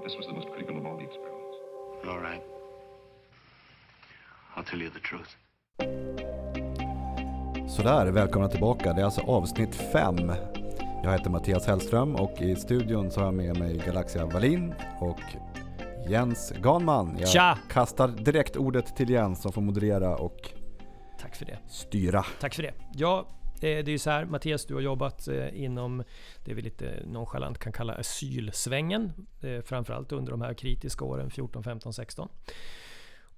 But this was the most critical of all the experiments. All right. I'll tell you the truth. Sådär, välkomna tillbaka. Det är alltså avsnitt 5. Jag heter Mattias Hellström och i studion så har jag med mig Galaxia Wallin och Jens Ganman. Jag Tja! kastar direkt ordet till Jens som får moderera och Tack för det. styra. Tack för det. Ja, eh, det är ju så här Mattias, du har jobbat eh, inom det vi lite nonchalant kan kalla asylsvängen. eh, Framförallt under de här kritiska åren 14, 15, 16.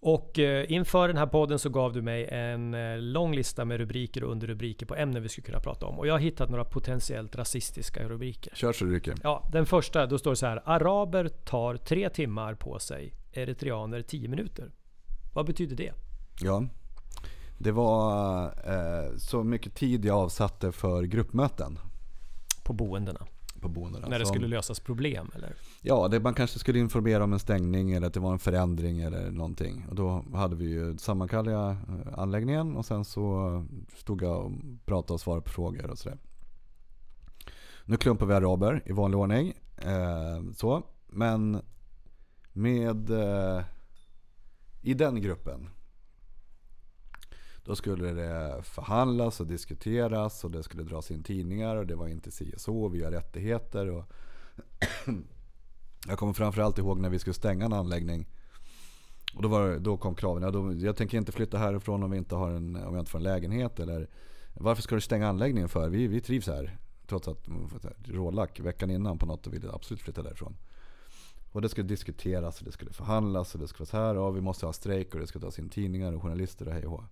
Och eh, inför den här podden så gav du mig en eh, lång lista med rubriker och underrubriker på ämnen vi skulle kunna prata om. Och jag har hittat några potentiellt rasistiska rubriker. Kör så ryker. Ja, den första, då står det så här. Araber tar tre timmar på sig. Eritreaner 10 minuter. Vad betyder det? Ja. Det var eh, så mycket tid jag avsatte för gruppmöten På boendena. på boendena. När det Som- skulle lösas problem eller? Ja, det, man kanske skulle informera om en stängning eller att det var en förändring eller någonting. Och då hade vi ju sammankallade eh, anläggningen och sen så stod jag och pratade och svarade på frågor och sådär. Nu klumpar vi araber i vanlig ordning. Eh, så. Men med eh, i den gruppen då skulle det förhandlas och diskuteras och det skulle dras in tidningar och det var inte si och så, vi har rättigheter. Och jag kommer framförallt ihåg när vi skulle stänga en anläggning. Och då, var, då kom kraven. Ja, då, jag tänker inte flytta härifrån om, vi inte har en, om jag inte får en lägenhet. Eller, varför ska du stänga anläggningen för? Vi, vi trivs här. Trots att rålack veckan innan på något och ville absolut flytta därifrån. Och det skulle diskuteras och det skulle förhandlas och det skulle vara så här. Ja, vi måste ha strejk och det ska tas in tidningar och journalister och hej och hå.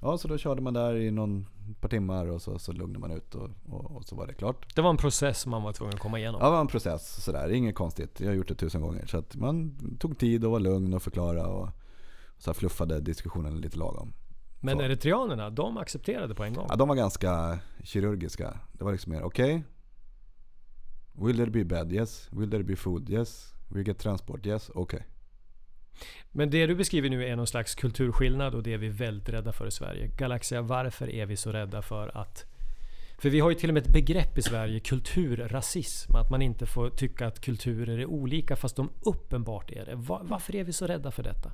Ja, så då körde man där i någon par timmar och så, så lugnade man ut och, och, och så var det klart. Det var en process man var tvungen att komma igenom. Ja, det var en process sådär. Inget konstigt. Jag har gjort det tusen gånger. Så att man tog tid och var lugn och förklara och så fluffade diskussionen lite lagom. Men så. eritreanerna, de accepterade på en gång. Ja, de var ganska kirurgiska. Det var liksom mer okej. Will there be bed? Yes. Will there be food? Yes. We get transport? Yes. Okej. Men det du beskriver nu är någon slags kulturskillnad och det är vi väldigt rädda för i Sverige. Galaxia, varför är vi så rädda för att... För vi har ju till och med ett begrepp i Sverige, kulturrasism. Att man inte får tycka att kulturer är olika fast de uppenbart är det. Varför är vi så rädda för detta?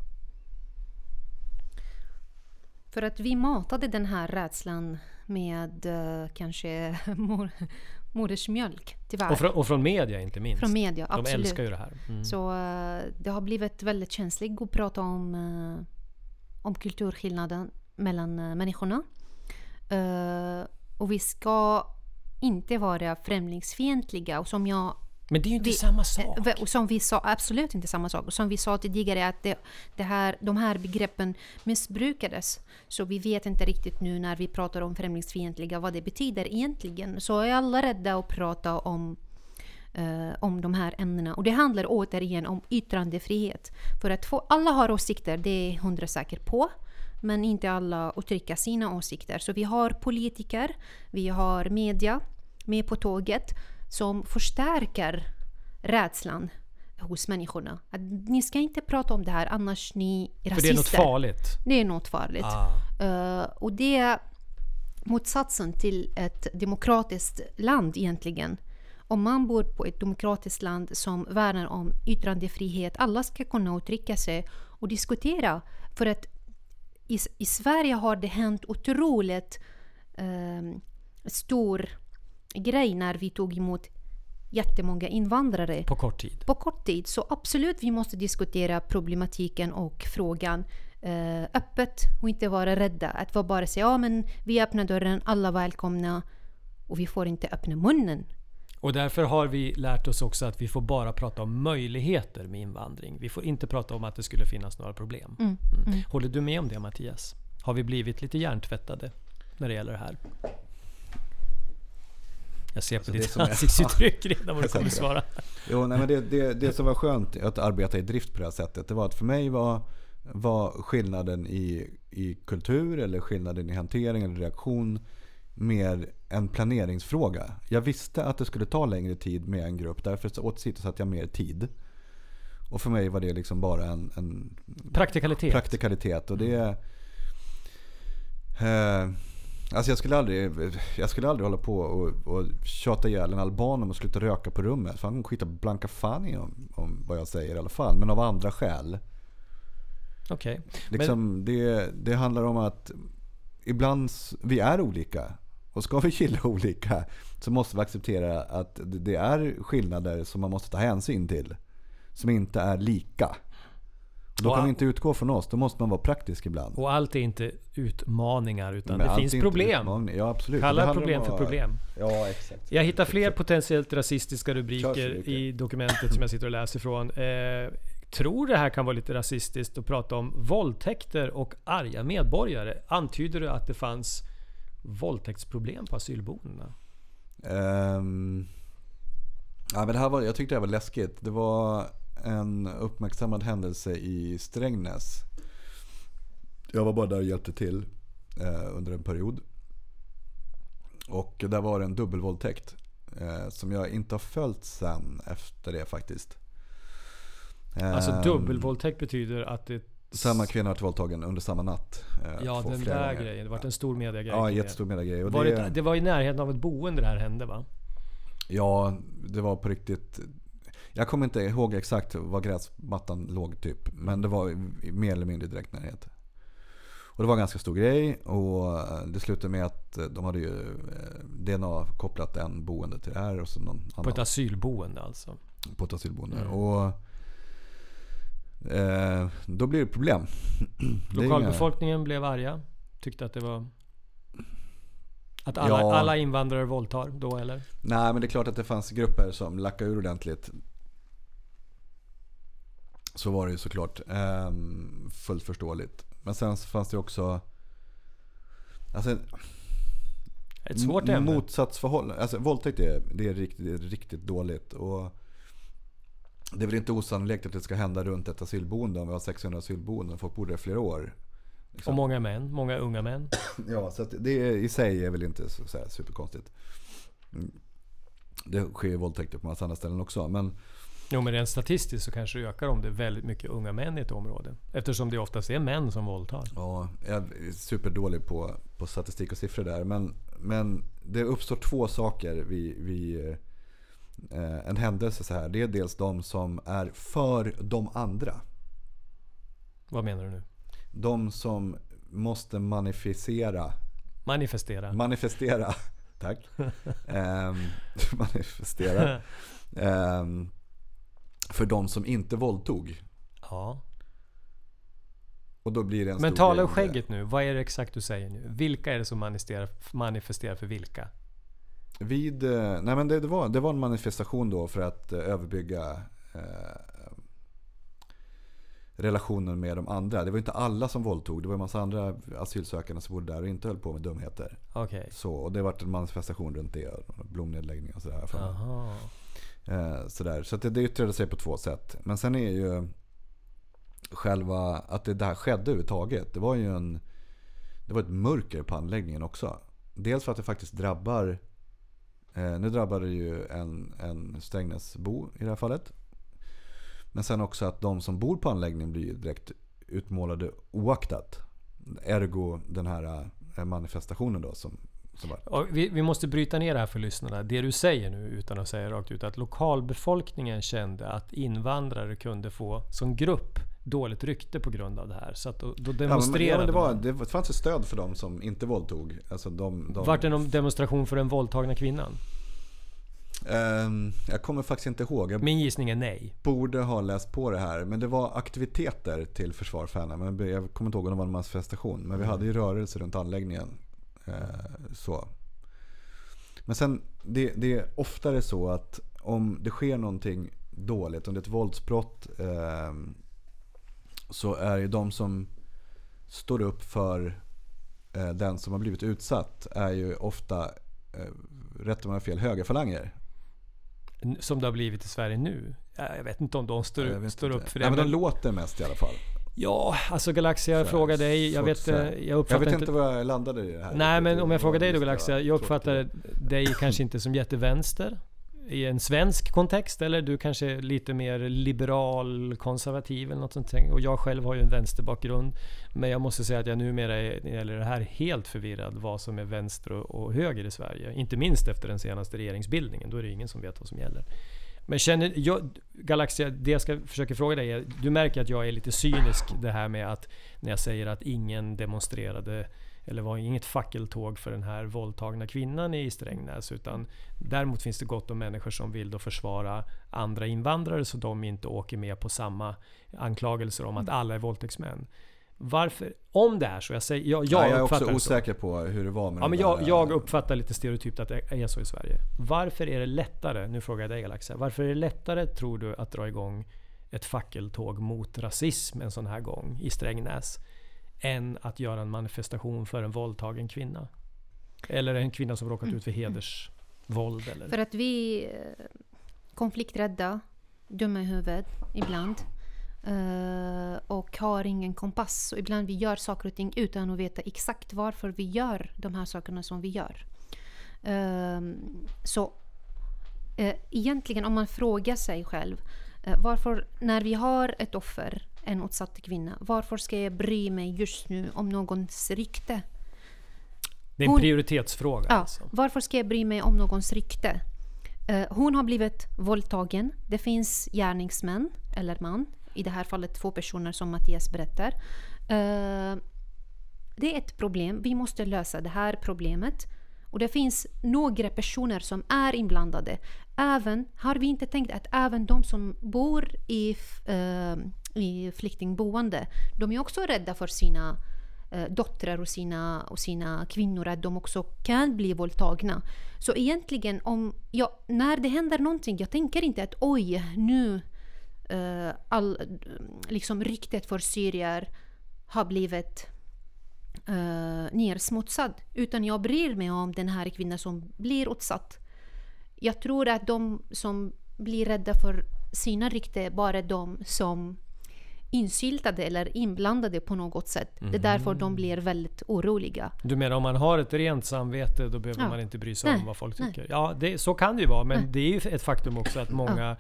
För att vi matade den här rädslan med eh, kanske mor, modersmjölk, tyvärr. Och från, och från media inte minst. Från media, de absolut. älskar ju det här. Mm. Så eh, det har blivit väldigt känsligt att prata om, eh, om kulturskillnaden mellan eh, människorna. Och vi ska inte vara främlingsfientliga. Och som jag Men det är ju inte vi- samma sak. Eh, som vi sa, absolut inte samma sak. Som vi sa tidigare att det, det här, de här begreppen missbrukades. Så vi vet inte riktigt nu när vi pratar om främlingsfientliga vad det betyder egentligen. Så är alla rädda att prata om, eh, om de här ämnena. Och det handlar återigen om yttrandefrihet. För att få, alla har åsikter, det är jag hundra säker på. Men inte alla uttrycka sina åsikter. Så vi har politiker, vi har media med på tåget som förstärker rädslan hos människorna. Att ni ska inte prata om det här annars ni är För rasister. det är något farligt. Det är något farligt. Ah. Eh, och det är motsatsen till ett demokratiskt land egentligen. Om man bor på ett demokratiskt land som värnar om yttrandefrihet, alla ska kunna uttrycka sig och diskutera. För att i, i Sverige har det hänt otroligt eh, stor grej när vi tog emot jättemånga invandrare På kort tid. på kort tid. Så absolut, vi måste diskutera problematiken och frågan eh, öppet och inte vara rädda. Att vara bara säga ja men vi öppnar dörren, alla välkomna och vi får inte öppna munnen. Och därför har vi lärt oss också att vi får bara prata om möjligheter med invandring. Vi får inte prata om att det skulle finnas några problem. Mm. Mm. Håller du med om det Mattias? Har vi blivit lite hjärntvättade när det gäller det här? Jag ser på Alltså, det ditt ansiktsuttryck redan vad du kommer svara. Jo, nej, men det, det, det som var skönt att arbeta i drift på det här sättet, det var att för mig var, var skillnaden i, i kultur eller skillnaden i hantering eller reaktion mer en planeringsfråga. Jag visste att det skulle ta längre tid med en grupp, därför åsidosatte jag mer tid. Och för mig var det liksom bara en, en Praktikalitet. praktikalitet. Och det, eh, Alltså jag skulle aldrig, jag skulle aldrig hålla på och, och tjata ihjäl en alban om att sluta röka på rummet. För han skita blanka fan i om, om vad jag säger i alla fall. Men av andra skäl. Okej. Liksom, det, det handlar om att ibland, vi är olika. Och ska vi gilla olika så måste vi acceptera att det är skillnader som man måste ta hänsyn till. Som inte är lika. Då Och kan a- vi inte utgå från oss, då måste man vara praktisk ibland. Och allt är inte utmaningar utan Men det finns problem. Ja, absolut. Kalla problem för vara- problem. Ja, exakt. Jag hittar fler Exakt. potentiellt rasistiska rubriker i dokumentet som jag sitter och läser ifrån. Eh, tror det här kan vara lite rasistiskt att prata om våldtäkter och arga medborgare. Antyder du att det fanns våldtäktsproblem på asylboendena? Ehm, ja, men det här var, jag tyckte det här var läskigt. Det var en uppmärksammad händelse i Strängnäs. Jag var bara där och hjälpte till eh, under en period. Och där var det en dubbelvåldtäkt. Eh, som jag inte har följt sen efter det faktiskt. Alltså Ehm, dubbelvåldtäkt betyder att det... Samma kvinna har våldtagen under samma natt. eh, Ja, den där gånger. grejen. Det var en stor mediagrej. Ja, jättestor mediagrej. Och Var det- det, det var i närheten av ett boende det här hände va? Ja, det var på riktigt. Jag kommer inte ihåg exakt var gräsmattan låg typ. Men det var mer eller mindre direkt närhet. Och det var en ganska stor grej och det slutade med att de hade ju eh, DNA-kopplat en boende till det här och så någon annan På ett asylboende alltså. på ett asylboende. Mm. Och eh, då blir det problem. Är inga- Lokalbefolkningen blev arga. Tyckte att det var... Att alla, Ja. alla invandrare våldtar då eller? Nej men det är klart att det fanns grupper som lackade ur ordentligt. Så var det ju såklart. Ehm, fullt förståeligt. Men sen så fanns det också alltså, Ett svårt ämne. motsatsförhållande. Alltså våldtäkt är, det är, riktigt, det är riktigt dåligt. Och det är väl inte osannolikt att det ska hända runt ett asylboende om vi har 600 asylboenden. Folk bor där flera år. Liksom. Och många män. Många unga män. Ja, så att det i sig är väl inte så, så här superkonstigt. Mm. Det sker ju våldtäkter på massa andra ställen också. Men Jo men rent statistiskt så kanske det ökar om det är väldigt mycket unga män i ett område. Eftersom det oftast är män som våldtar. ja, jag är superdålig på, på statistik och siffror där. Men, men det uppstår två saker vid, vid eh, en händelse så här. Det är dels de som är för de andra. Vad menar du nu? De som måste manifestera Manifestera. Manifestera. Tack. Ehm, manifestera. Ehm, för de som inte våldtog. ja. Och då blir det en Men tala om skägget nu. Vad är det exakt du säger nu? Vilka är det som manifesterar, manifesterar för vilka? Vid, eh, nej men det, det, var, det var en manifestation då för att eh, överbygga eh, relationen med de andra. Det var inte alla som våldtog. Det var en massa andra asylsökande som bodde där och inte höll på med dumheter. Okej. Så, och det var en manifestation runt det. Blomnedläggning och sådär. Aha. Eh, sådär. Så att det, det yttrade sig på två sätt. Men sen är ju själva att det där skedde överhuvudtaget. Det var ju en, det var ett mörker på anläggningen också. Dels för att det faktiskt drabbar, eh, nu drabbar det ju en, en Strängnäsbo i det här fallet. Men sen också att de som bor på anläggningen blir direkt utmålade oaktat. Ergo den här eh, manifestationen då som, vi, vi måste bryta ner det här för lyssnarna. Det du säger nu, utan att säga rakt ut, att lokalbefolkningen kände att invandrare kunde få, som grupp, dåligt rykte på grund av det här. Så att då, då Ja, men, ja, demonstrerade men det, var, det fanns ett stöd för dem som inte våldtog. Alltså de, de, Vart det någon demonstration för den våldtagna kvinnan? Ehm, jag kommer faktiskt inte ihåg. Jag Min gissning är nej. borde ha läst på det här. Men det var aktiviteter till försvar för henne. Men jag kommer inte ihåg om det var en manifestation. Men vi hade ju rörelse runt anläggningen. Eh, så. Men sen, det, det är oftare så att om det sker någonting dåligt, om det är ett våldsbrott. ehm, så är det de som står upp för eh, den som har blivit utsatt. Är ju ofta, eh, rätt om jag har fel, högerfalanger. Som det har blivit i Sverige nu. Ja, Jag vet inte om de står, står upp för det. Nej, men de men- låter mest i alla fall. Ja, alltså Galaxia, jag frågar dig. Jag vet, eh, jag Jag vet inte... vad jag landade i det här. Nej, men om jag var frågar dig då Galaxia. Jag uppfattar dig kanske inte som jättevänster. i en svensk kontext eller du kanske är lite mer liberal, konservativ eller något sånt. Och jag själv har ju en vänsterbakgrund. Men jag måste säga att jag numera är, när det gäller det här helt förvirrad vad som är vänster och, och höger i Sverige. Inte minst efter den senaste regeringsbildningen. Då är det ingen som vet vad som gäller. Men känner jag, Galaxia, det jag ska försöka fråga dig är, du märker att jag är lite cynisk det här med att när jag säger att ingen demonstrerade eller var inget fackeltåg för den här våldtagna kvinnan i Strängnäs. Utan däremot finns det gott om människor som vill då försvara andra invandrare så de inte åker med på samma anklagelser om att alla är våldtäktsmän. Varför? Om det är så, jag, säger, jag, jag, Jag, jag är uppfattar också det så. osäker på hur det var med Ja, men jag, jag uppfattar lite stereotypt att det är så i Sverige. Varför är det lättare, nu frågar jag dig Galaxia, varför är det lättare tror du att dra igång ett fackeltåg mot rasism en sån här gång i Strängnäs än att göra en manifestation för en våldtagen kvinna? Eller en kvinna som råkat ut för hedersvåld eller? För att vi är konflikträdda, dumma i huvudet ibland. Eh, och har ingen kompass. Och ibland vi gör saker och ting utan att veta exakt varför vi gör de här sakerna som vi gör. Ehm, så eh, egentligen om man frågar sig själv eh, varför när vi har ett offer, en utsatt kvinna, varför ska jag bry mig just nu om någons rykte? Det är en hon- prioritetsfråga Ja, alltså. varför ska jag bry mig om någons rykte? Hon har blivit våldtagen. Det finns gärningsmän, eller man. I det här fallet två personer som Mattias berättar. Eh, det är ett problem. Vi måste lösa det här problemet. Och det finns några personer som är inblandade. Även, har vi inte tänkt att även de som bor i, eh, i flyktingboende, de är också rädda för sina eh, döttrar och sina, och sina kvinnor, att de också kan bli våldtagna. Så egentligen, om jag, när det händer någonting, jag tänker inte att oj, nu all, liksom ryktet för syrier har blivit uh, nersmutsad. Utan jag bryr mig om den här kvinnan som blir utsatt. Jag tror att de som blir rädda för sina rykte bara de som insyltade eller inblandade på något sätt. Det är därför de blir väldigt oroliga. Du menar om man har ett rent samvete då behöver Ja. man inte bry sig Nej, om vad folk nej. tycker? Ja, det, så kan det ju vara. Men det är ju ett faktum också att många,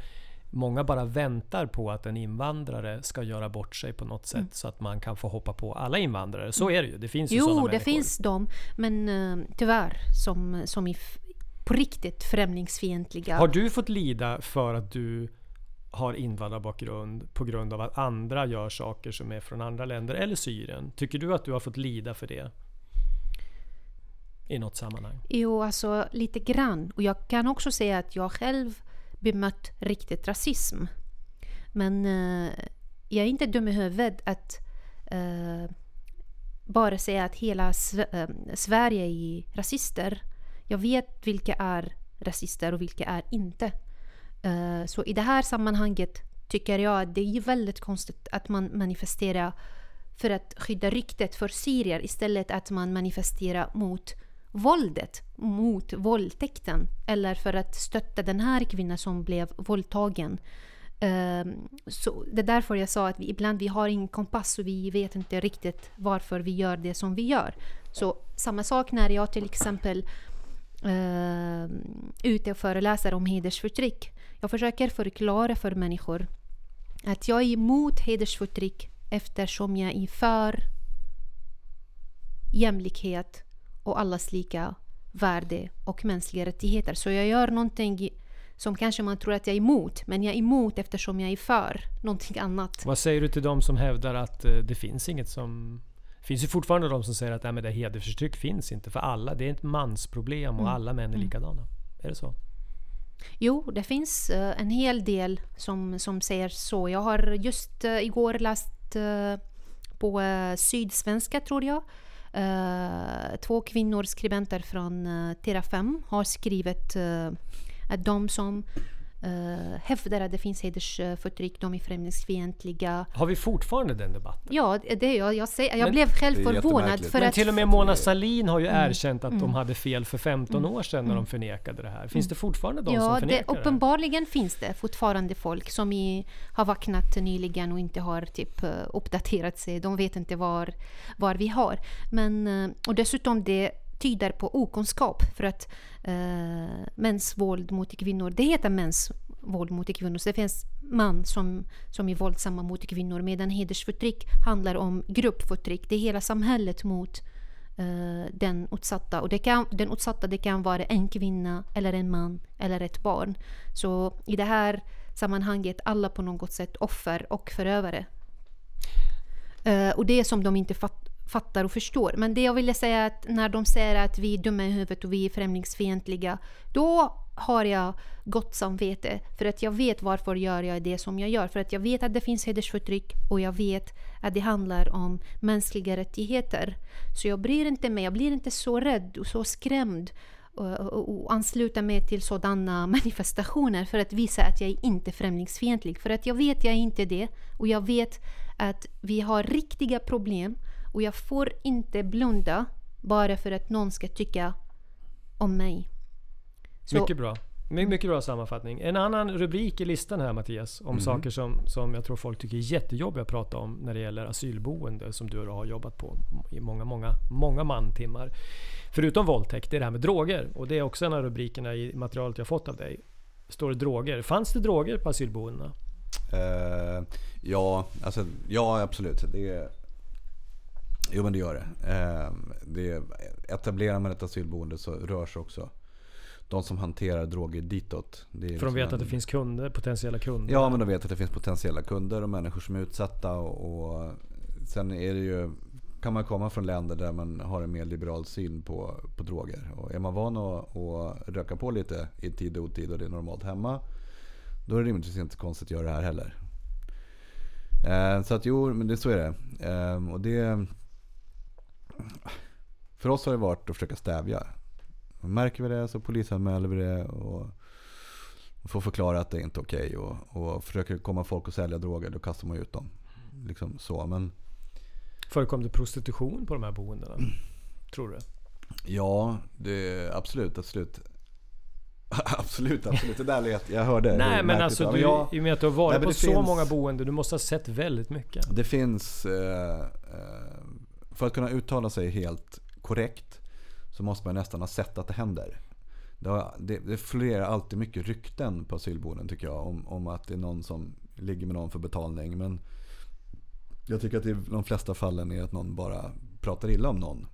många bara väntar på att en invandrare ska göra bort sig på något sätt Mm. så att man kan få hoppa på alla invandrare. Så är det ju. Det finns ju Jo, det människor. finns de, men eh, tyvärr som, som är på riktigt främlingsfientliga. Har du fått lida för att du har invandrarbakgrund på grund av att andra gör saker som är från andra länder eller Syrien? Tycker du att du har fått lida för det? I något sammanhang? Jo, alltså lite grann. Och jag kan också säga att jag själv bemött riktigt rasism. Men eh, jag är inte dum i huvudet att eh, bara säga att hela Sve- eh, Sverige är rasister. Jag vet vilka är rasister och vilka är inte. Eh, så i det här sammanhanget tycker jag att det är väldigt konstigt att man manifesterar för att skydda ryktet för syrier istället att man manifesterar mot våldet, mot våldtäkten eller för att stötta den här kvinnan som blev våldtagen. Ehm, så det är därför jag sa att vi, ibland vi har ingen kompass och vi vet inte riktigt varför vi gör det som vi gör. Så samma sak när jag till exempel ehm, är ute och föreläser om hedersförtryck. Jag försöker förklara för människor att jag är emot hedersförtryck eftersom jag är för jämlikhet och allas lika värde och mänskliga rättigheter. Så jag gör någonting som kanske man tror att jag är emot, men jag är emot eftersom jag är för någonting annat. Vad säger du till de som hävdar att eh, det finns inget som... Det finns ju fortfarande de som säger att nej, men det hedersförtryck finns inte för alla. Det är ett mansproblem och Mm. alla män är likadana. Är det så? Jo, det finns eh, en hel del som, som säger så. Jag har just uh, igår läst eh, på Sydsvenska, tror jag. Eh, två kvinnor, skribenter från eh, uh, Terrafem, har skrivit eh, att de som uh, hävdar att det finns hedersförtryck, de är främlingsfientliga. Har vi fortfarande den debatten? Ja, det är jag. Jag, säger, jag Men- blev själv Det förvånad. För Men att, till och med Mona Sahlin har ju Mm. erkänt att de hade fel för 15 år sedan när de förnekade det här. Finns det fortfarande de som Ja, det, förnekar det? uppenbarligen finns det fortfarande folk som i, har vaknat nyligen och inte har typ eh, uppdaterat sig. De vet inte var, var vi har. Men, eh, och dessutom det tyder på okunskap. För att eh, mäns våld mot kvinnor, det heter mäns våld mot kvinnor. Så det finns man som, som är våldsamma mot kvinnor. Medan hedersförtryck handlar om gruppförtryck. Det är hela samhället mot eh, den utsatta. Och det kan, den utsatta det kan vara en kvinna, eller en man, eller ett barn. Så i det här sammanhanget alla på något sätt offer och förövare. Eh, och det som de inte fatt, fattar och förstår. Men det jag ville säga är att när de säger att vi är dumma i huvudet och vi är främlingsfientliga, då har jag gott samvete. För att jag vet varför gör jag det som jag gör. För att jag vet att det finns hedersförtryck och jag vet att det handlar om mänskliga rättigheter. Så jag bryr inte mig, jag blir inte så rädd och så skrämd och, och, och ansluta mig till sådana manifestationer för att visa att jag är inte främlingsfientlig. För att jag vet att jag är inte det och jag vet att vi har riktiga problem och jag får inte blunda bara för att någon ska tycka om mig. Så, Mycket bra. My- Mycket bra sammanfattning. En annan rubrik i listan här Mattias, om saker som, som jag tror folk tycker är jättejobbiga att prata om när det gäller asylboende som du har jobbat på i många, många, många mantimmar. Förutom våldtäkt, det är det här med droger. Och det är också en av rubrikerna i materialet jag fått av dig. Står det droger? Fanns det droger på asylboendena? Eh, ja, alltså, ja absolut. Det, jo men det gör det. Eh, det. Etablerar man ett asylboende så rör sig också de som hanterar droger ditåt. För de liksom vet att en- det finns kunder, potentiella kunder. Ja men de vet att det finns potentiella kunder och människor som är utsatta. Och, och sen är det ju, kan man komma från länder där man har en mer liberal syn på, på droger. Och är man van att, att röka på lite i tid och otid och det är normalt hemma. Då är det rimligtvis inte konstigt att göra det här heller. Eh, så att jo, men det, så är det. Eh, och det... För oss har det varit att försöka stävja. Märker vi det så polisanmäler vi det. Och, får förklara att det är inte är okej. Och, och försöker komma folk och sälja droger, då kastar man ut dem. Liksom så. Men Förekom det prostitution på de här boendena? Tror du? ja, det, absolut, absolut. absolut, absolut. Det där lät, jag hörde. Nej men alltså du, jag- i och med att du har varit på så finns- många boenden, du måste ha sett väldigt mycket. Det finns... Eh, eh, för att kunna uttala sig helt korrekt så måste man nästan ha sett att det händer. Det, det, det florerar alltid mycket rykten på asylboenden tycker jag. Om, om att det är någon som ligger med någon för betalning. Men jag tycker att det i de flesta fallen är att någon bara pratar illa om någon.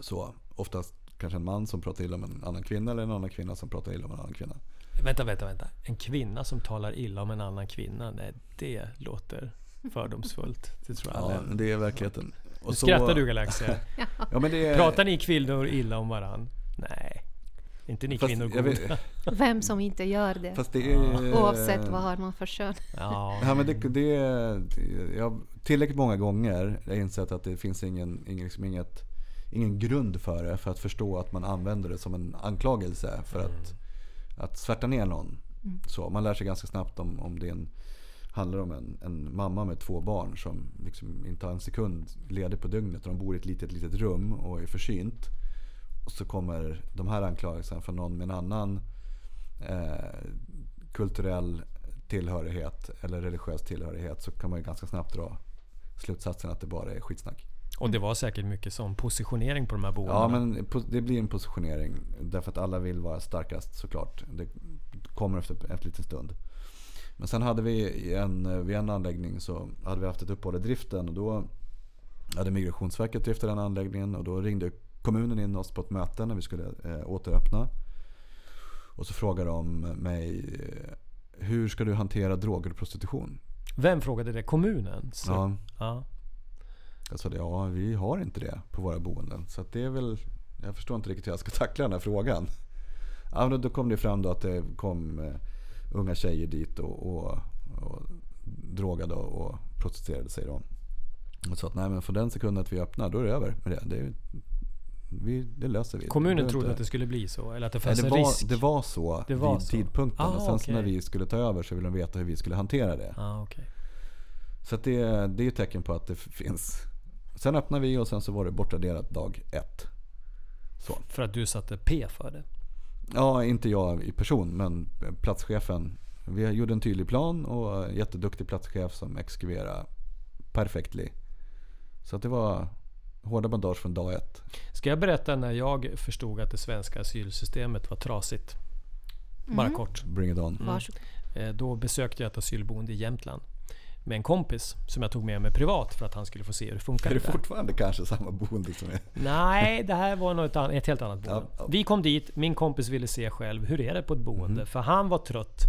Så oftast kanske en man som pratar illa om en annan kvinna eller en annan kvinna som pratar illa om en annan kvinna. Vänta, vänta, vänta. En kvinna som talar illa om en annan kvinna. Nej, det låter fördomsfullt. Det tror jag Ja, det är verkligheten. Nu Och så- skrattar du Galaxia. Ja, men det är, Pratar ni kvinnor illa om varann? Nej. Inte ni Fast kvinnor jag vet- goda. vem som inte gör det. Fast det är... Oavsett vad har man för kön. Ja. Ja, men det, det, jag har tillräckligt många gånger jag har insett att det finns ingen, ingen, liksom inget, ingen grund för det. För att förstå att man använder det som en anklagelse för att, att svärta ner någon. Så man lär sig ganska snabbt om, om det är en, handlar om en, en mamma med två barn som liksom inte har en sekund ledig på dygnet och de bor i ett litet, litet rum och är försynt. Och så kommer de här anklagelserna från någon med en annan eh, kulturell tillhörighet eller religiös tillhörighet så kan man ju ganska snabbt dra slutsatsen att det bara är skitsnack. Och det var säkert mycket sån positionering på de här boendena. Ja men det blir en positionering därför att alla vill vara starkast såklart. Det kommer efter efter en liten stund. Men sen hade vi i en, vid en anläggning så hade vi haft ett uppehåll i driften och då hade Migrationsverket driftat den anläggningen och då ringde kommunen in oss på ett möte när vi skulle eh, återöppna. Och så frågade de mig eh, hur ska du hantera droger och prostitution? Vem frågade det? Kommunen? Så, Ja, ja. jag sa det, ja vi har inte det på våra boenden. Så det är väl, jag förstår inte riktigt hur jag ska tackla den här frågan. Ja, då kom det fram då att det kom eh, unga tjejer dit och, och, och drogade och, prostituerade sig. Då. Och sa att nej men för den sekunden att vi öppnar då är det över med det. Det, vi, det löser vi. Kommunen trodde inte- att det skulle bli så? Eller att det Nej, fanns det, en var, risk? det var så Det var vid så. tidpunkten. Ah, och sen okej. när vi skulle ta över så ville de veta hur vi skulle hantera det. Ah, okej. Så det, det är ett tecken på att det finns. Sen öppnade vi och sen så var det bortraderat dag ett. Så. För att du satte P för det? Ja, inte jag i person, men platschefen. Vi gjorde en tydlig plan och jätteduktig platschef som exekverade perfektly. Så att det var Hårda bandage från dag ett. Ska jag berätta när jag förstod att det svenska asylsystemet var trasigt? Bara kort. Bring it on. Eh, Då besökte jag ett asylboende i Jämtland. Med en kompis som jag tog med mig privat för att han skulle få se hur det funkar. Är det fortfarande kanske samma boende som är... Nej, det här var något an- ett helt annat boende. Ja, ja. Vi kom dit, min kompis ville se själv hur är det på ett boende. För han var trött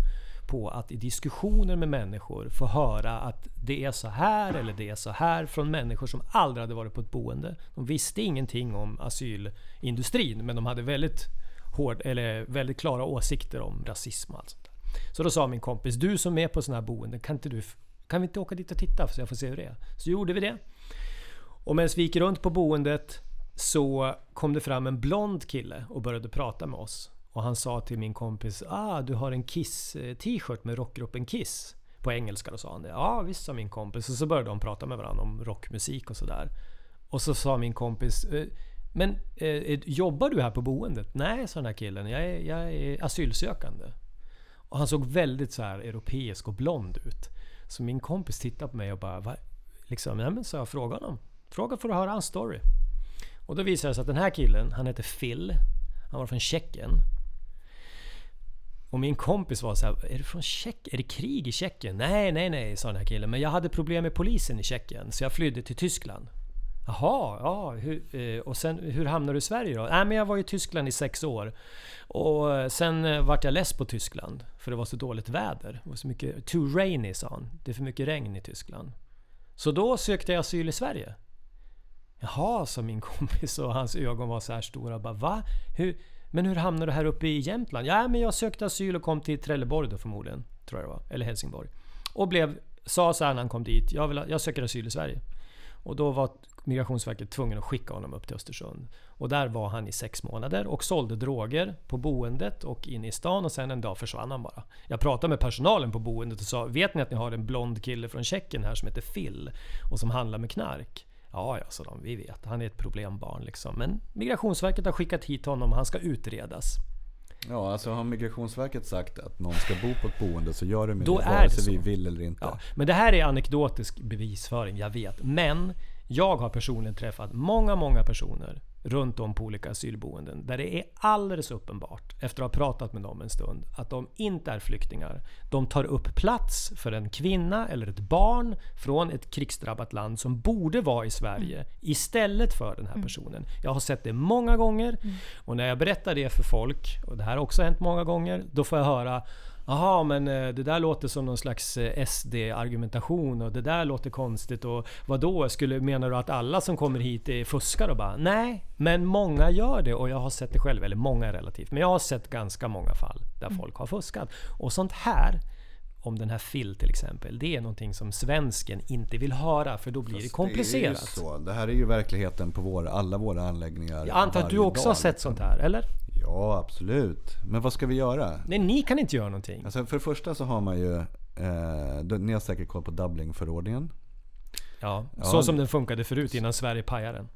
på att i diskussioner med människor få höra att det är så här eller det är så här från människor som aldrig hade varit på ett boende. De visste ingenting om asylindustrin men de hade väldigt, hård, eller väldigt klara åsikter om rasism och allt sånt där. Så då sa min kompis, du som är på sådana här boenden, kan, inte du, kan vi inte åka dit och titta så jag får se hur det är? Så gjorde vi det. Och medan vi gick runt på boendet så kom det fram en blond kille och började prata med oss. Och han sa till min kompis ah du har en Kiss-t-shirt eh, med rockgruppen Kiss. På engelska då sa han det. Ja visst sa min kompis. Och så började de prata med varandra om rockmusik och sådär. Och så sa min kompis eh, Men eh, jobbar du här på boendet? Nej sa den här killen. Jag är, jag är asylsökande. Och han såg väldigt så här europeisk och blond ut. Så min kompis tittade på mig och bara Va? Liksom, nej men så jag fråga honom. Fråga för att höra hans story. Och då visade det sig att den här killen, han heter Phil. Han var från Tjeckien. Och min kompis var så här, är du från Tjeckien? Är det krig i Tjeckien? Nej, nej, nej, sa den här killen. Men jag hade problem med polisen i Tjeckien, så jag flydde till Tyskland. Jaha, ja, hur, eh, och sen hur hamnade du i Sverige då? Nej men jag var i Tyskland i sex år. Och sen eh, vart jag less på Tyskland. För det var så dåligt väder. Det var så mycket... Too rainy sa han. Det är för mycket regn i Tyskland. Så då sökte jag asyl i Sverige. Jaha, sa min kompis och hans ögon var så här stora. Bara, Va? Hur? Men hur hamnade du här uppe i Jämtland? Ja, men jag sökte asyl och kom till Trelleborg då förmodligen. Tror jag det var. Eller Helsingborg. Och blev, sa så här när han kom dit. Jag, vill, jag söker asyl i Sverige. Och då var Migrationsverket tvungen att skicka honom upp till Östersund. Och där var han i sex månader och sålde droger på boendet och inne i stan och sen en dag försvann han bara. Jag pratade med personalen på boendet och sa Vet ni att ni har en blond kille från Tjeckien här som heter Phil och som handlar med knark? Ja, ja, sa de. Vi vet. Han är ett problembarn liksom. Men Migrationsverket har skickat hit honom och han ska utredas. Ja, alltså har Migrationsverket sagt att någon ska bo på ett boende så gör de det vare sig vi vill eller inte. Ja, men det här är anekdotisk bevisföring, jag vet. Men jag har personligen träffat många, många personer runt om på olika asylboenden där det är alldeles uppenbart, efter att ha pratat med dem en stund, att de inte är flyktingar. De tar upp plats för en kvinna eller ett barn från ett krigsdrabbat land som borde vara i Sverige istället för den här personen. Jag har sett det många gånger och när jag berättar det för folk, och det här har också hänt många gånger, då får jag höra Jaha, men eh, det där låter som någon slags eh, SD-argumentation och det där låter konstigt och vad då? Skulle, menar du att alla som kommer hit är fuskar och bara? Nej, men många gör det och jag har sett det själv, eller många relativt, men jag har sett ganska många fall där folk har fuskat. Och sånt här, om den här Phil till exempel, det är någonting som svensken inte vill höra för då blir det Fast komplicerat. Det, är ju så. det här är ju verkligheten på vår, alla våra anläggningar. Jag antar att du också dag, har sett liksom. sånt här, eller? Ja, absolut. Men vad ska vi göra? Nej, ni kan inte göra någonting. Alltså för det första så har man ju, eh, ni har säkert koll på Dublinförordningen. Ja, Ja, så som den funkade förut innan Sverige pajade den.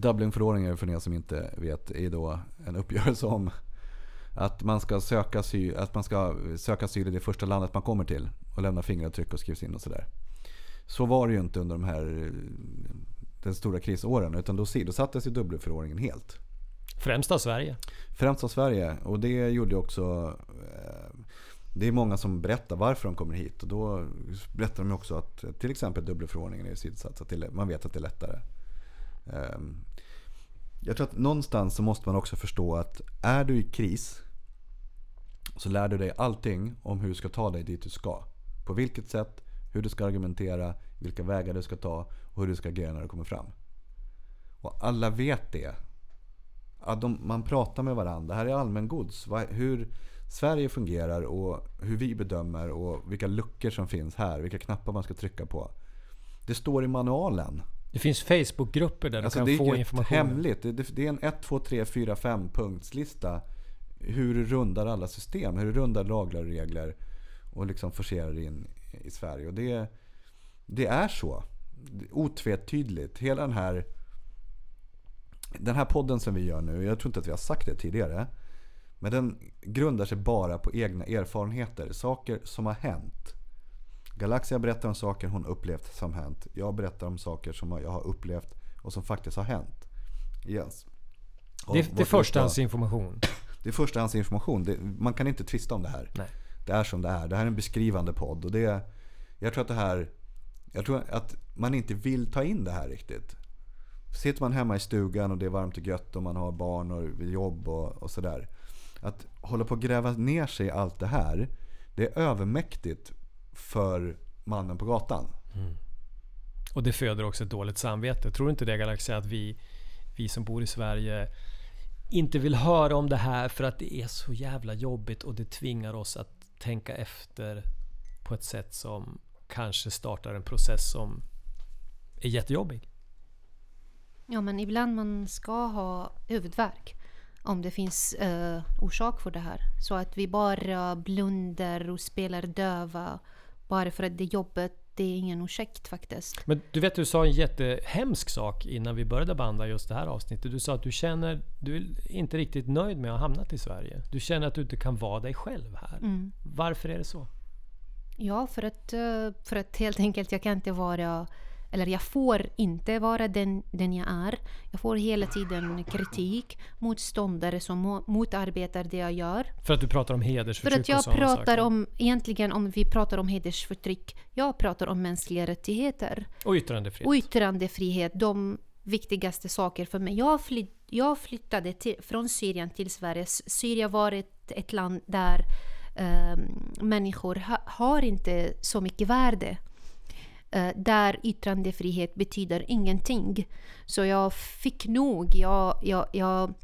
Dublinförordningen för er som inte vet är då en uppgörelse om att man ska söka asyl, att man ska söka asyl i det första landet man kommer till och lämna fingeravtryck och skrivs in och sådär. Så var det ju inte under de här eh, den stora krisåren utan då sidosattes ju Dublinförordningen helt. Främst av Sverige. Främst av Sverige och det gjorde också eh, det är många som berättar varför de kommer hit och då berättar de också att till exempel dubbelförordningen är sidsatt. så att man vet att det är lättare. Ehm, jag tror att någonstans så måste man också förstå att är du i kris så lär du dig allting om hur du ska ta dig dit du ska. På vilket sätt, hur du ska argumentera, vilka vägar du ska ta och hur du ska agera när du kommer fram. Och alla vet det. Ja, de, man pratar med varandra. Det här är allmängods. Hur Sverige fungerar och hur vi bedömer och vilka luckor som finns här. Vilka knappar man ska trycka på. Det står i manualen. Det finns Facebookgrupper där Alltså du kan är få information. hemligt. Det, det, det är en 1, 2, 3, 4, 5 punktslista. Hur du rundar alla system. Hur du rundar lagar och regler. Och liksom forcerar in i Sverige. Och det, det är så. Otvetydigt. Hela den här den här podden som vi gör nu, jag tror inte att vi har sagt det tidigare. Men den grundar sig bara på egna erfarenheter. Saker som har hänt. Galaxia berättar om saker hon upplevt som hänt. Jag berättar om saker som jag har upplevt och som faktiskt har hänt. Yes. Och Det, det är förstahandsinformation. det är förstahandsinformation. Det, man kan inte tvista om det här. Nej. Det är som det är. Det här är en beskrivande podd. Och det, jag tror att det här... Jag tror att man inte vill ta in det här riktigt. Sitter man hemma i stugan och det är varmt och gött och man har barn och jobb och, och sådär. Att hålla på att gräva ner sig i allt det här. Det är övermäktigt för mannen på gatan. Mm. Och det föder också ett dåligt samvete. Tror du inte det Galaxia, att vi, vi som bor i Sverige inte vill höra om det här för att det är så jävla jobbigt och det tvingar oss att tänka efter på ett sätt som kanske startar en process som är jättejobbig. Ja, men ibland man ska ha huvudvärk om det finns eh, orsak för det här. Så att vi bara blundar och spelar döva bara för att det är jobbet, det är ingen ursäkt faktiskt. Men du vet, du sa en jättehemsk sak innan vi började banda just det här avsnittet. Du sa att du känner, du är inte riktigt nöjd med att ha hamnat i Sverige. Du känner att du inte kan vara dig själv här. Mm. Varför är det så? Ja, för att, eh, för att helt enkelt jag kan inte vara eller jag får inte vara den, den jag är. Jag får hela tiden kritik, motståndare som mo- motarbetar det jag gör. För att du pratar om För hedersförtryck att jag pratar saker. om, egentligen om vi pratar om hedersförtryck, jag pratar om mänskliga rättigheter. Och yttrandefrihet. Och yttrandefrihet, de viktigaste saker för mig. Jag, fly, jag flyttade till, från Syrien till Sverige. Syrien var ett, ett land där eh, människor ha, har inte så mycket värde. Eh, där yttrandefrihet betyder ingenting. Så jag fick nog. Jag, jag, jag,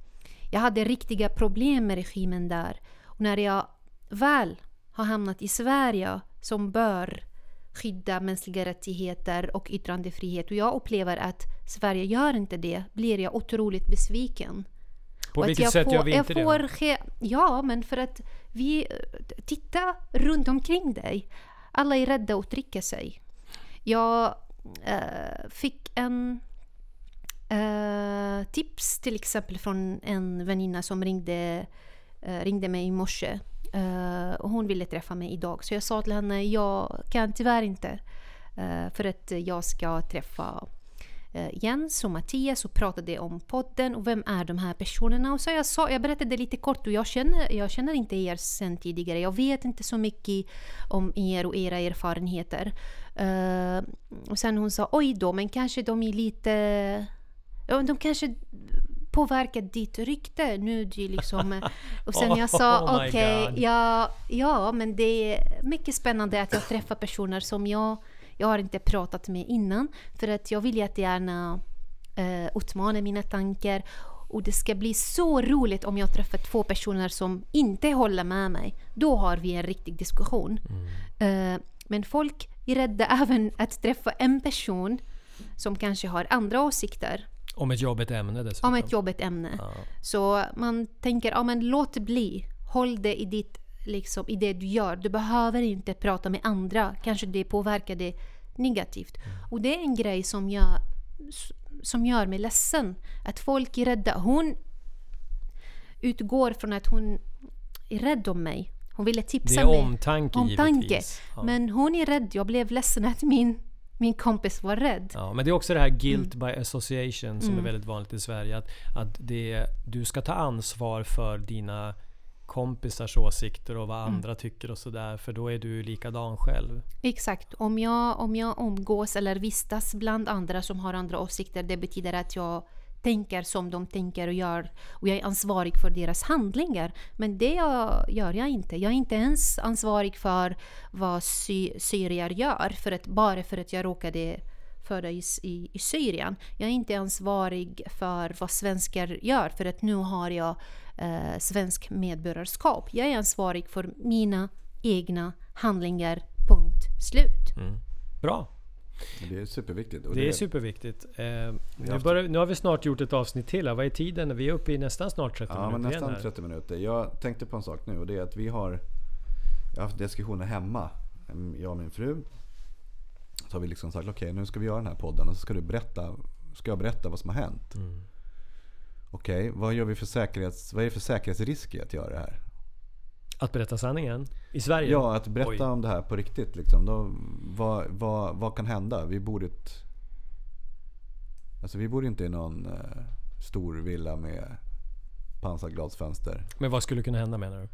jag hade riktiga problem med regimen där. Och när jag väl har hamnat i Sverige som bör skydda mänskliga rättigheter och yttrandefrihet och jag upplever att Sverige gör inte det, blir jag otroligt besviken. På vilket jag sätt får, gör vi inte får det? Ja, men för att vi... Titta runt omkring dig. Alla är rädda att uttrycka sig. Jag eh, fick en eh, tips till exempel från en väninna som ringde, eh, ringde mig i morse. Eh, och hon ville träffa mig idag. Så jag sa till henne, jag kan tyvärr inte. eh, för att jag ska träffa eh, Jens och Mattias och pratade om podden och vem är de här personerna. Och så jag, sa, jag berättade lite kort och jag känner, jag känner inte er sen tidigare. Jag vet inte så mycket om er och era erfarenheter. Eh, och sen hon sa oj då, men kanske de är lite... Ja, de kanske påverkar ditt rykte nu du liksom... Och sen jag sa Oh okej, God. ja, ja men det är mycket spännande att jag träffar personer som jag, jag har inte pratat med innan. För att jag vill jättegärna uh, utmana mina tankar. Och det ska bli så roligt om jag träffar två personer som inte håller med mig. Då har vi en riktig diskussion. Eh, men folk är rädda även att träffa en person som kanske har andra åsikter Om ett jobbigt ämne dessutom. om ett jobbigt ämne. Ja. Så man tänker, ja men låt det bli. Håll det i, ditt, liksom, i det du gör. Du behöver inte prata med andra. Kanske det påverkar det negativt. Och det är en grej som, jag, som gör mig ledsen. Att folk är rädda. Hon utgår från att hon är rädd om mig. Hon ville Det tipsa är mig. omtanke, Omtanke. givetvis. Ja. Men hon är rädd. Jag blev ledsen att min, min kompis var rädd. Ja, men det är också det här guilt Mm. by association som är väldigt vanligt i Sverige. Att, att det, du ska ta ansvar för dina kompisars åsikter och vad Mm. andra tycker och sådär. För då är du likadan själv. Exakt. Om jag, om jag umgås eller vistas bland andra som har andra åsikter, det betyder att jag tänker som de tänker och gör. Och jag är ansvarig för deras handlingar. Men det jag, gör jag inte. Jag är inte ens ansvarig för vad sy- syrier gör. För att, bara för att jag råkade föda i, i, i Syrien. Jag är inte ansvarig för vad svenskar gör. För att nu har jag eh, svensk medborgarskap. Jag är ansvarig för mina egna handlingar. Punkt slut. Mm. Bra. Det är superviktigt. Och Det är superviktigt. Eh, nu, börjar, nu har vi snart gjort ett avsnitt till. här. Vad är tiden? Vi är uppe i nästan snart 30 Ja, minuter nästan här. 30 minuter. Jag tänkte på en sak nu och det är att vi har jag har haft diskussioner hemma. Jag och min fru. Så har vi liksom sagt okej nu ska vi göra den här podden och så ska du berätta, ska jag berätta vad som har hänt. Mm. Okej, vad gör vi för säkerhets, vad är det för säkerhetsrisker att göra det här? Att berätta sanningen? I Sverige? Ja, att berätta Oj. om det här på riktigt. Liksom. Då, vad, vad, vad kan hända? Vi bor i ett... Alltså vi bor inte i någon eh, stor villa med pansarglasfönster. Men vad skulle kunna hända menar du?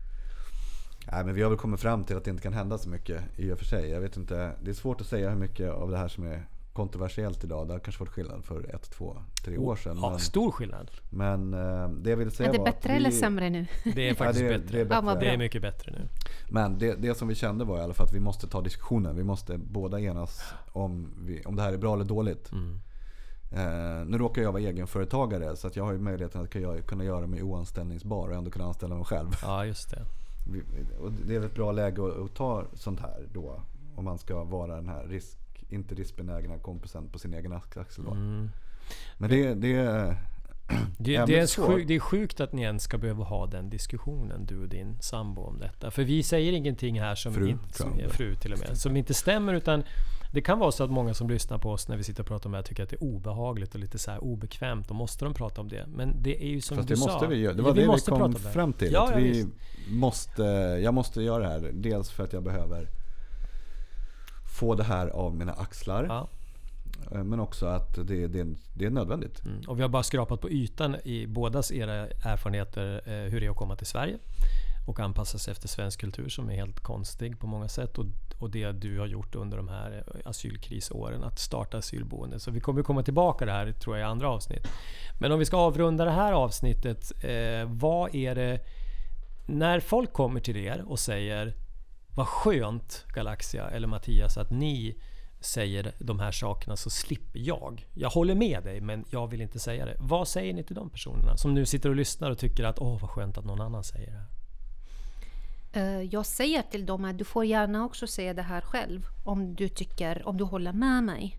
Nej, men vi har väl kommit fram till att det inte kan hända så mycket i och för sig. Jag vet inte. Det är svårt att säga hur mycket av det här som är kontroversiellt idag. Det har kanske varit skillnad för ett, två, tre år sedan. Ja, men, stor skillnad. men eh, det jag ville säga Är det var bättre vi, eller sämre nu? Det är faktiskt det är- bättre. det är bättre. Ja, Det är mycket bättre nu. Men det, det som vi kände var i alla fall att vi måste ta diskussionen. Vi måste båda enas om, vi, om det här är bra eller dåligt. Mm. Eh, nu råkar jag vara egenföretagare så att jag har ju möjligheten att kunna- kunna göra mig oanställningsbar och ändå kunna anställa mig själv. Ja, just det. Och det är väl ett bra läge att, att ta sånt här då. Om man ska vara den här risk, inte riskbenägna kompisen på sin egen axel. Då. Mm. Men det, det är... Det, det, är sjuk, det är sjukt att ni ens ska behöva ha den diskussionen, du och din sambo, om detta. För vi säger ingenting här som Fru, inte, som, fru till och med, som inte stämmer. Utan det kan vara så att många som lyssnar på oss när vi sitter och pratar om det här tycker att det är obehagligt och lite så här obekvämt. Och måste de prata om det? Men det är ju som Fast du det sa. måste vi göra. Det Ja, var det vi måste kom prata om det. fram till. Ja, ja, vi visst. måste, jag måste göra det här. Dels för att jag behöver få det här av mina axlar. Ja. Eh, Men också att det, det, det är nödvändigt. Mm. Och vi har bara skrapat på ytan i bådas era erfarenheter eh, hur det är att komma till Sverige och anpassa sig efter svensk kultur som är helt konstig på många sätt. Och, och det du har gjort under de här asylkrisåren, att starta asylboende. Så vi kommer komma tillbaka det här tror jag i andra avsnitt. Men om vi ska avrunda det här avsnittet. Eh, vad är det... När folk kommer till er och säger vad skönt Galaxia eller Mattias att ni säger de här sakerna så slipper jag. Jag håller med dig men jag vill inte säga det. Vad säger ni till de personerna som nu sitter och lyssnar och tycker att åh vad skönt att någon annan säger det här. Eh, jag säger till dem att du får gärna också säga det här själv om du tycker, om du håller med mig.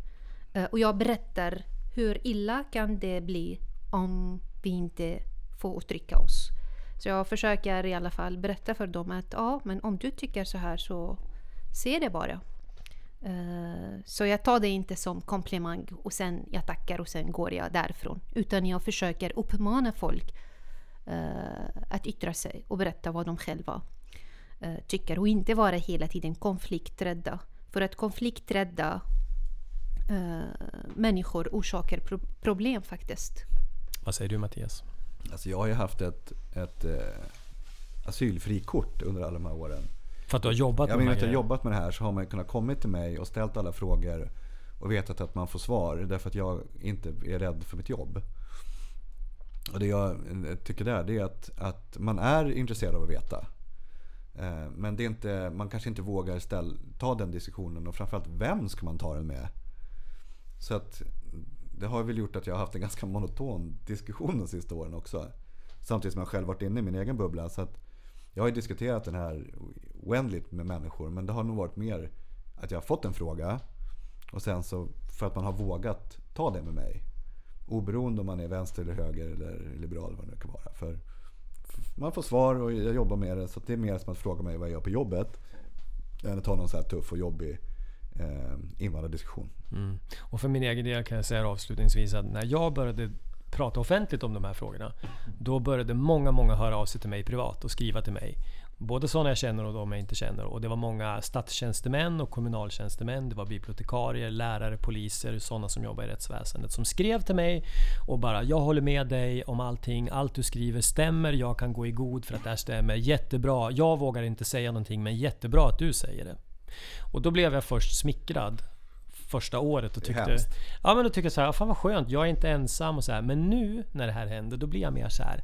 Eh, och jag berättar hur illa kan det bli om vi inte får uttrycka oss. Så jag försöker i alla fall berätta för dem att ja, men om du tycker så här så se det bara. Eh, så jag tar det inte som komplimang och sen jag tackar och sen går jag därifrån. Utan jag försöker uppmana folk eh, att yttra sig och berätta vad de själva eh, tycker och inte vara hela tiden konflikträdda. För att konflikträdda människor orsakar pro- problem faktiskt. Vad säger du Mattias? Alltså jag har ju haft ett, ett eh, asylfrikort under alla de här åren. För att du har jobbat Jag med de menar här att jag grejerna. jobbat med det här så har man kunnat kommit till mig och ställt alla frågor och vetat att man får svar därför att jag inte är rädd för mitt jobb. Och det jag tycker där det är att, att man är intresserad av att veta. Eh, Men det är inte, man kanske inte vågar ställ, ta den diskussionen och framförallt vem ska man ta den med? Så att det har väl gjort att jag har haft en ganska monoton diskussion de sista åren också. Samtidigt som jag själv varit inne i min egen bubbla. Så att jag har ju diskuterat den här oändligt med människor. Men det har nog varit mer att jag har fått en fråga. Och sen så för att man har vågat ta det med mig. Oberoende om man är vänster eller höger eller liberal eller vad det nu kan vara. För man får svar och jag jobbar med det. Så att det är mer som att fråga mig vad jag gör på jobbet. Än att ta någon så här tuff och jobbig eh, invandrardiskussion. Mm. Och för min egen del kan jag säga avslutningsvis att när jag började prata offentligt om de här frågorna. Då började många, många höra av sig till mig privat och skriva till mig. Både sådana jag känner och de jag inte känner. Och det var många statstjänstemän och kommunaltjänstemän. Det var bibliotekarier, lärare, poliser, sådana som jobbar i rättsväsendet. Som skrev till mig och bara “Jag håller med dig om allting. Allt du skriver stämmer. Jag kan gå i god för att det här stämmer. Jättebra. Jag vågar inte säga någonting men jättebra att du säger det.” Och då blev jag först smickrad första året och tyckte... hemskt. Ja men då tycker jag så här, fan vad skönt, jag är inte ensam och så här. Men nu när det här händer, då blir jag mer så här.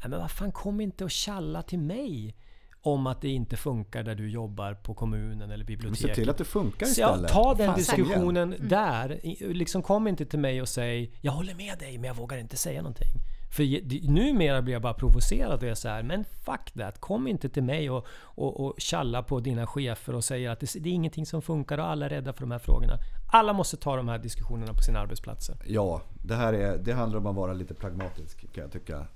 Nej men vad fan, kom inte och tjalla till mig om att det inte funkar där du jobbar på kommunen eller Men biblioteket. se till att det funkar Så ja, istället. ta den Fan, diskussionen där. I- Liksom kom inte till mig och säg Jag håller med dig men jag vågar inte säga någonting. För numera blir jag bara provocerad och är så här, men fuck that. Kom inte till mig och, och, och tjalla på dina chefer och säger att det, det är ingenting som funkar och alla är rädda för de här frågorna. Alla måste ta de här diskussionerna på sina arbetsplatser. Ja, det här är, det handlar om att vara lite pragmatisk kan jag tycka.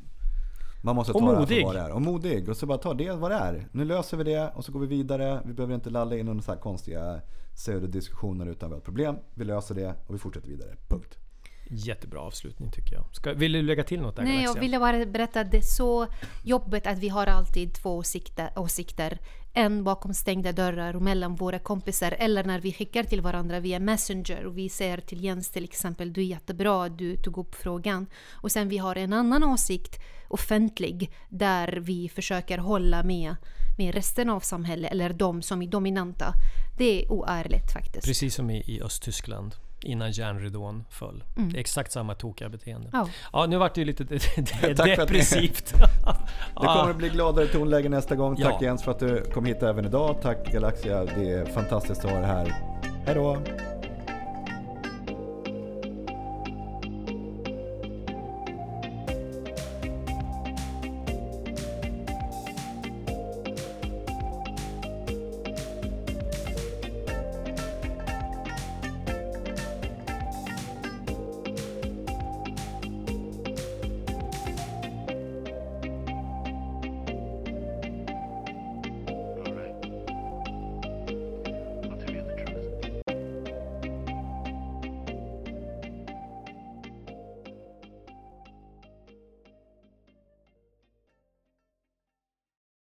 Man måste Och ta det här modig. för vad det är. Och modig. Och så bara ta det vad det är. Nu löser vi det och så går vi vidare. Vi behöver inte lalla in i så här konstiga pseudodiskussioner utan vi har ett problem. Vi löser det och vi fortsätter vidare. Punkt. Jättebra avslutning tycker jag. Ska, vill du lägga till något där Nej, Galaxia? jag ville bara berätta att det är så jobbigt att vi har alltid två åsikter, åsikter. En bakom stängda dörrar och mellan våra kompisar eller när vi skickar till varandra via Messenger och vi säger till Jens till exempel du är jättebra, du tog upp frågan. Och sen vi har en annan åsikt offentlig där vi försöker hålla med, med resten av samhället eller de som är dominanta. Det är oärligt faktiskt. Precis som i, i Östtyskland innan järnridån föll. Mm. Det är exakt samma tokiga beteende. Ja. Ja, nu vart det ju lite de- de- depressivt. Det kommer att bli gladare tonläge nästa gång. Tack Ja. Jens för att du kom hit även idag. Tack Galaxia, det är fantastiskt att ha dig här. Hej då!